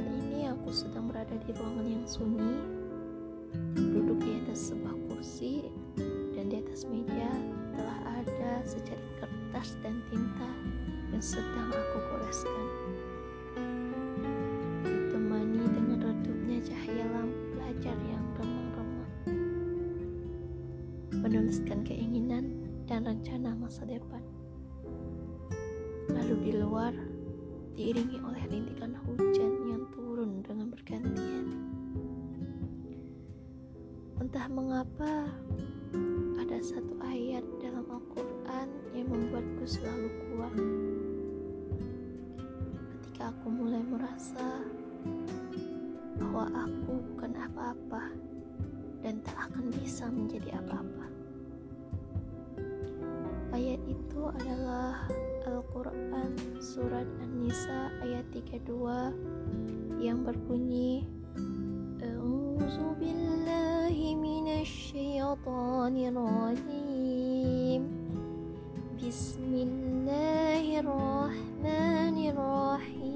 ini aku sedang berada di ruangan yang sunyi, duduk di atas sebuah kursi, dan di atas meja telah ada secarik kertas dan tinta yang sedang aku goreskan. Ditemani dengan redupnya cahaya lampu pelajar yang remang-remang. Menuliskan keinginan dan rencana masa depan. Lalu di luar, diiringi oleh rintikan hujan Yang berbunyi A'udzu billahi Bismillahirrahmanirrahim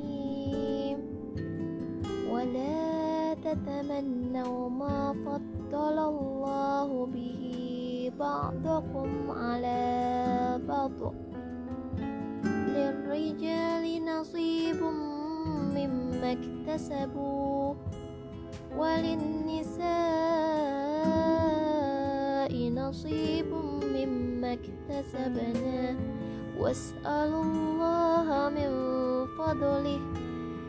ولا تتمنوا ما فضل الله به بعضكم على بعض للرجال نصيب مما اكتسبوا وللنساء نصيب مما اكتسبنا واسألوا الله من فضله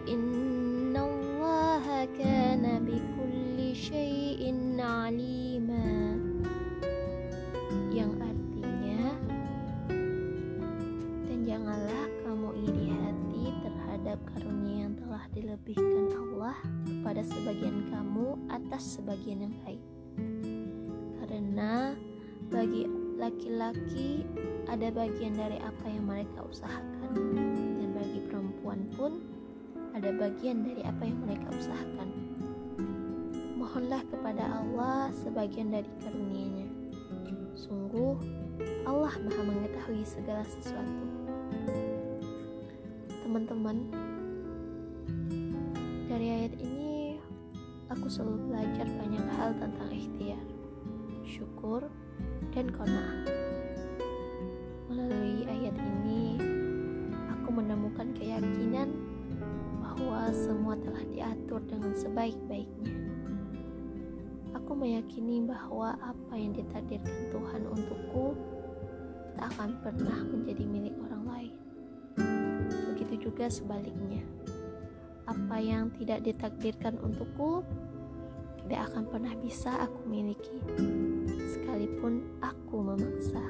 إن الله كان بكل شيء عليما yang artinya dan janganlah kamu iri hati terhadap karunia yang telah dilebihkan Allah kepada sebagian kamu atas sebagian yang lain karena bagi laki-laki ada bagian dari apa yang mereka usahakan dan bagi perempuan pun ada bagian dari apa yang mereka usahakan. Mohonlah kepada Allah sebagian dari karunia-Nya. Sungguh Allah maha mengetahui segala sesuatu. Teman-teman dari ayat ini aku selalu belajar banyak hal tentang ikhtiar syukur dan kona'ah. Melalui ayat ini aku menemukan keyakinan bahwa semua telah diatur dengan sebaik-baiknya. Aku meyakini bahwa apa yang ditakdirkan Tuhan untukku tak akan pernah menjadi milik orang lain. Begitu juga sebaliknya. Apa yang tidak ditakdirkan untukku tidak akan pernah bisa aku miliki, sekalipun aku memaksa.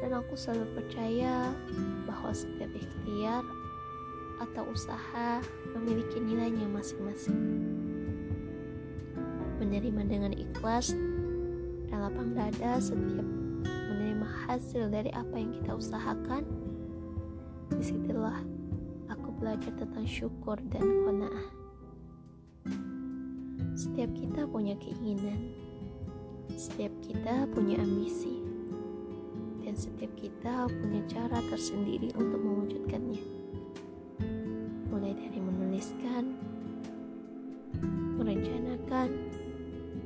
Dan aku selalu percaya bahwa setiap ikhtiar atau usaha memiliki nilainya masing-masing. Menerima dengan ikhlas dan lapang dada setiap menerima hasil dari apa yang kita usahakan di situlah belajar tentang syukur dan kona'ah. Setiap kita punya keinginan, setiap kita punya ambisi, dan setiap kita punya cara tersendiri untuk mewujudkannya. Mulai dari menuliskan, merencanakan,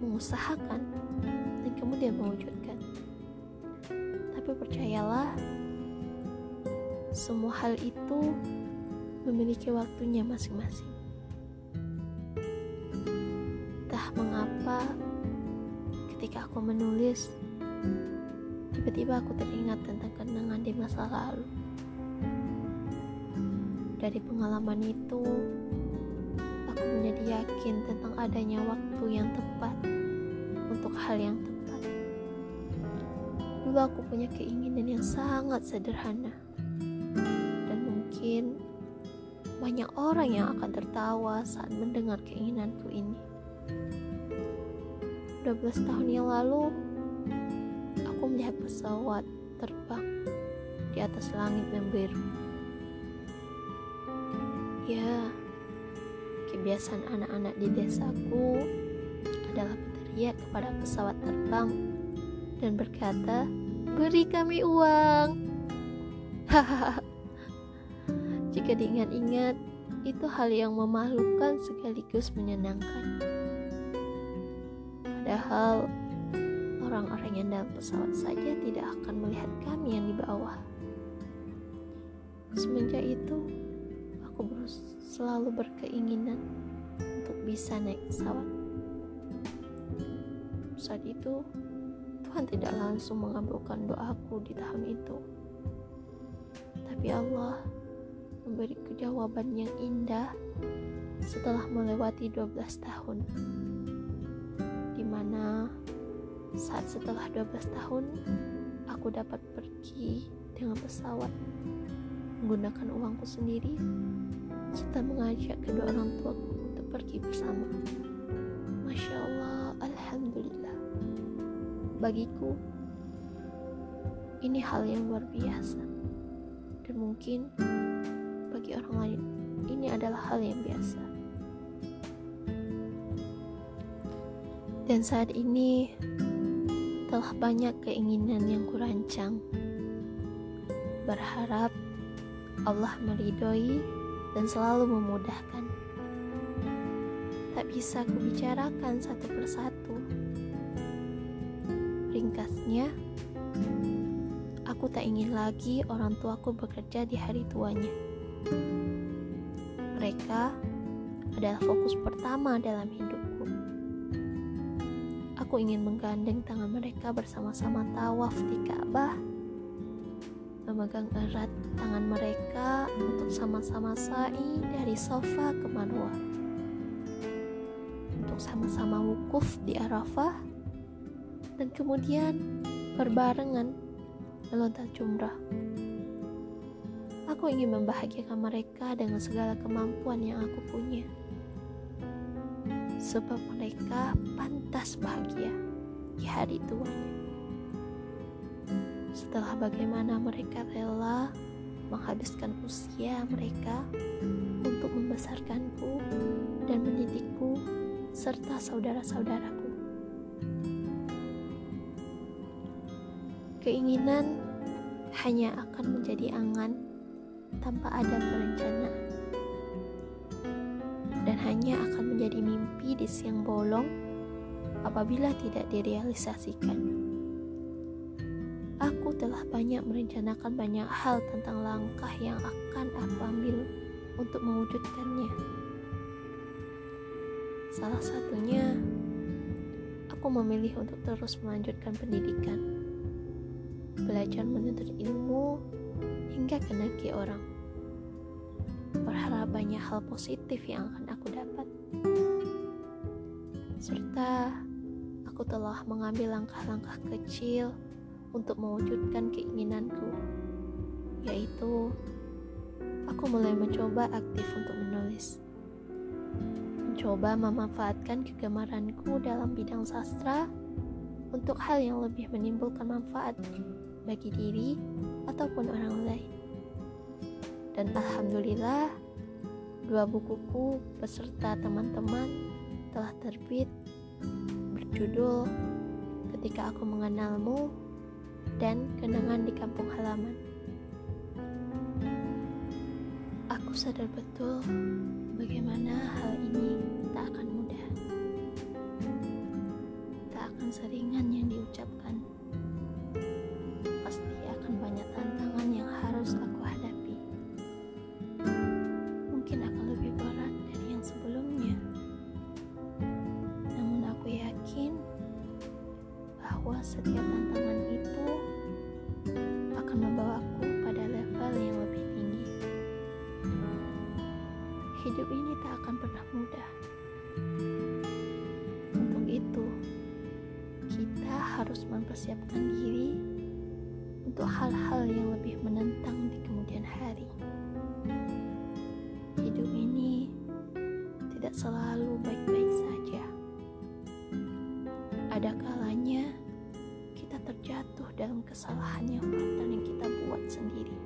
mengusahakan, dan kemudian mewujudkan. Tapi percayalah, semua hal itu memiliki waktunya masing-masing. Entah mengapa, ketika aku menulis, tiba-tiba aku teringat tentang kenangan di masa lalu. Dari pengalaman itu, aku menjadi yakin tentang adanya waktu yang tepat untuk hal yang tepat. Dulu aku punya keinginan yang sangat sederhana mungkin banyak orang yang akan tertawa saat mendengar keinginanku ini. 12 tahun yang lalu, aku melihat pesawat terbang di atas langit yang biru. Ya, kebiasaan anak-anak di desaku adalah berteriak kepada pesawat terbang dan berkata, "Beri kami uang." Hahaha. Jika diingat-ingat, itu hal yang memalukan sekaligus menyenangkan. Padahal orang-orang yang dalam pesawat saja tidak akan melihat kami yang di bawah. Semenjak itu, aku selalu berkeinginan untuk bisa naik pesawat. Saat itu, Tuhan tidak langsung mengabulkan doaku di tahun itu. Tapi Allah memberiku jawaban yang indah setelah melewati 12 tahun. Di mana saat setelah 12 tahun, aku dapat pergi dengan pesawat menggunakan uangku sendiri serta mengajak kedua orang tuaku untuk pergi bersama. Masya Allah, Alhamdulillah. Bagiku, ini hal yang luar biasa. Dan mungkin bagi orang lain, ini adalah hal yang biasa. Dan saat ini telah banyak keinginan yang kurancang. Berharap Allah meridhoi dan selalu memudahkan. Tak bisa kubicarakan satu persatu. Ringkasnya, aku tak ingin lagi orang tuaku bekerja di hari tuanya. Mereka adalah fokus pertama dalam hidupku. Aku ingin menggandeng tangan mereka bersama-sama tawaf di Ka'bah memegang erat tangan mereka untuk sama-sama sa'i dari sofa ke Marwah. Untuk sama-sama wukuf di Arafah dan kemudian berbarengan melontar jumrah. Aku ingin membahagiakan mereka dengan segala kemampuan yang aku punya. Sebab mereka pantas bahagia di hari tuanya setelah bagaimana mereka rela menghabiskan usia mereka untuk membesarkanku dan mendidikku serta saudara-saudaraku. Keinginan hanya akan menjadi angan tanpa ada perencanaan. Dan hanya akan menjadi mimpi di siang bolong apabila tidak direalisasikan. Telah banyak merencanakan banyak hal tentang langkah yang akan aku ambil untuk mewujudkannya. Salah satunya, aku memilih untuk terus melanjutkan pendidikan, belajar menuntut ilmu hingga kenaki orang. Berharap banyak hal positif yang akan aku dapat. Serta aku telah mengambil langkah-langkah kecil untuk mewujudkan keinginanku, yaitu aku mulai mencoba aktif untuk menulis. Mencoba memanfaatkan kegemaranku dalam bidang sastra untuk hal yang lebih menimbulkan manfaat bagi diri ataupun orang lain. Dan alhamdulillah, dua bukuku beserta teman-teman telah terbit berjudul Ketika Aku Mengenalmu dan kenangan di kampung halaman. Aku sadar betul bagaimana hal ini tak akan mudah. Tak akan seringan yang diucapkan. Mempersiapkan diri untuk hal-hal yang lebih menentang di kemudian hari. Hidup ini tidak selalu baik-baik saja. Ada kalanya terjatuh dalam kesalahan yang fatal yang kita buat sendiri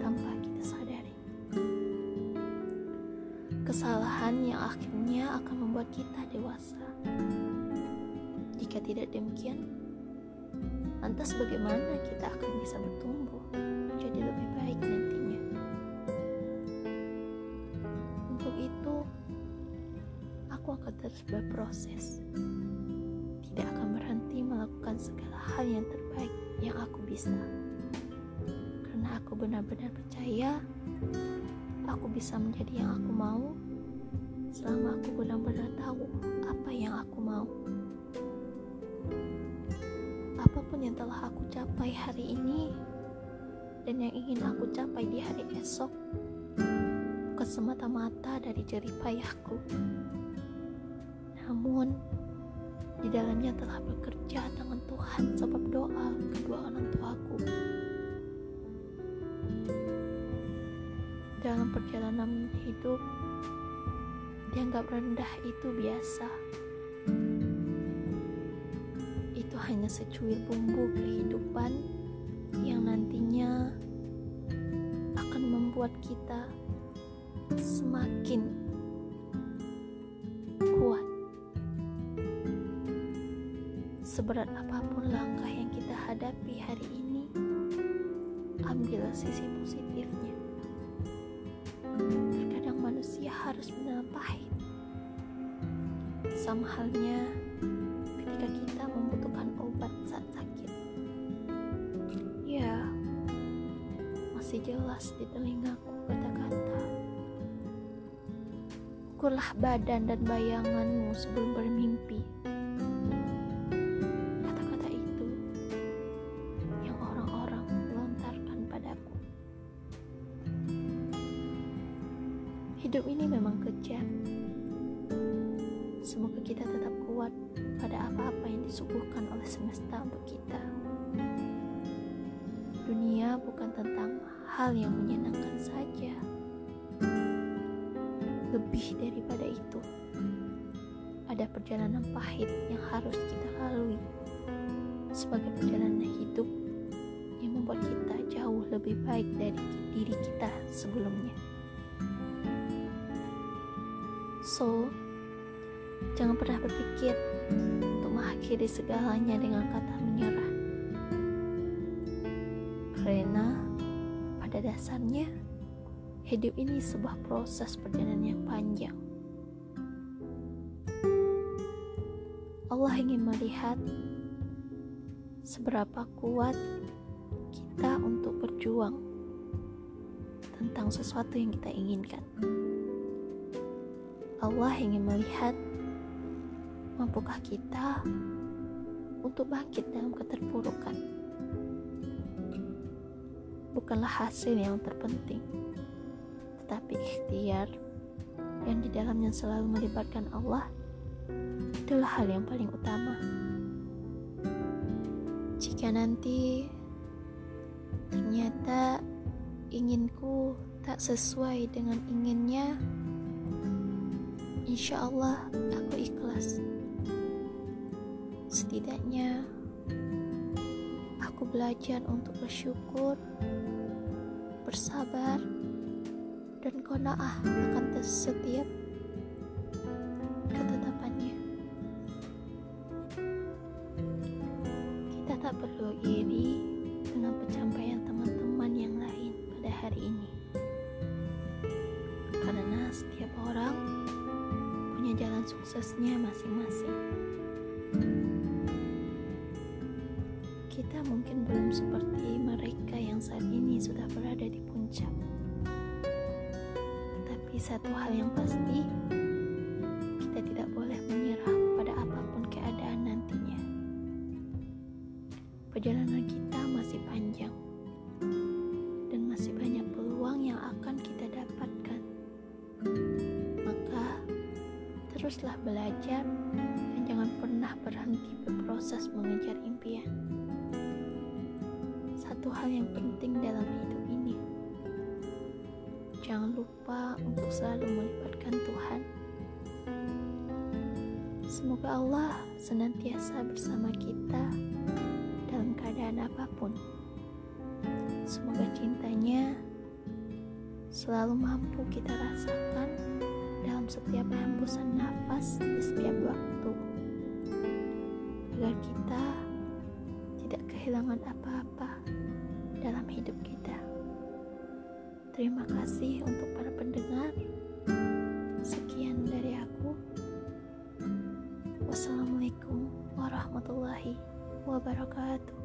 tanpa kita sadari. Kesalahan yang akhirnya akan membuat kita dewasa. Jika tidak demikian, Lantas bagaimana kita akan bisa bertumbuh menjadi lebih baik nantinya? Untuk itu, aku akan terus berproses. Tidak akan berhenti melakukan segala hal yang terbaik yang aku bisa. Karena aku benar-benar percaya aku bisa menjadi yang aku mau selama aku benar-benar tahu apa yang aku mau. Apa pun yang telah aku capai hari ini dan yang ingin aku capai di hari esok bukan semata-mata dari jerih payahku. Namun, di dalamnya telah bekerja tangan Tuhan sebab doa kedua orang tuaku. Dalam perjalanan hidup, dianggap rendah itu biasa. Hanya secuil bumbu kehidupan yang nantinya akan membuat kita semakin kuat. Seberat apa pun langkah yang kita hadapi hari ini, ambillah sisi positifnya. Terkadang manusia harus menelan. Sama halnya jelas di telingaku kata-kata. Ukurlah badan dan bayanganmu sebelum bermimpi. Kata-kata itu yang orang-orang lontarkan padaku. Hidup ini memang kejam. Semoga kita tetap kuat pada apa-apa yang disuguhkan oleh semesta untuk kita. Dunia bukan tentang hal yang menyenangkan saja. Lebih daripada itu, ada perjalanan pahit yang harus kita lalui sebagai perjalanan hidup yang membuat kita jauh lebih baik dari diri kita sebelumnya. So, jangan pernah berpikir untuk mengakhiri segalanya dengan kata menyerah. Karena pada dasarnya hidup ini sebuah proses perjalanan yang panjang. Allah ingin melihat seberapa kuat kita untuk berjuang tentang sesuatu yang kita inginkan. Allah ingin melihat mampukah kita untuk bangkit dalam keterpurukan. Bukanlah hasil yang terpenting, tetapi ikhtiar yang di dalamnya selalu melibatkan Allah itulah hal yang paling utama. Jika nanti ternyata inginku tak sesuai dengan inginnya, insya Allah aku ikhlas. Setidaknya aku belajar untuk bersyukur, bersabar, dan kona'ah akan setiap ketetapannya. Kita tak perlu iri dengan pencapaian teman-teman yang lain pada hari ini. Karena setiap orang punya jalan suksesnya masing-masing. Kita mungkin belum seperti mereka yang saat ini sudah berada di puncak. Tapi satu hal yang pasti, kita tidak boleh menyerah pada apa pun keadaan nantinya. Perjalanan kita masih panjang dan masih banyak peluang yang akan kita dapatkan. Maka teruslah belajar dan jangan pernah berhenti berproses mengejar impian. Satu hal yang penting dalam hidup ini, jangan lupa untuk selalu melibatkan Tuhan. Semoga Allah senantiasa bersama kita dalam keadaan apa pun. Semoga cintanya selalu mampu kita rasakan dalam setiap hembusan nafas di setiap waktu, agar kita tidak kehilangan apa-apa hidup kita. Terima kasih untuk para pendengar. Sekian dari aku. Wassalamualaikum warahmatullahi wabarakatuh.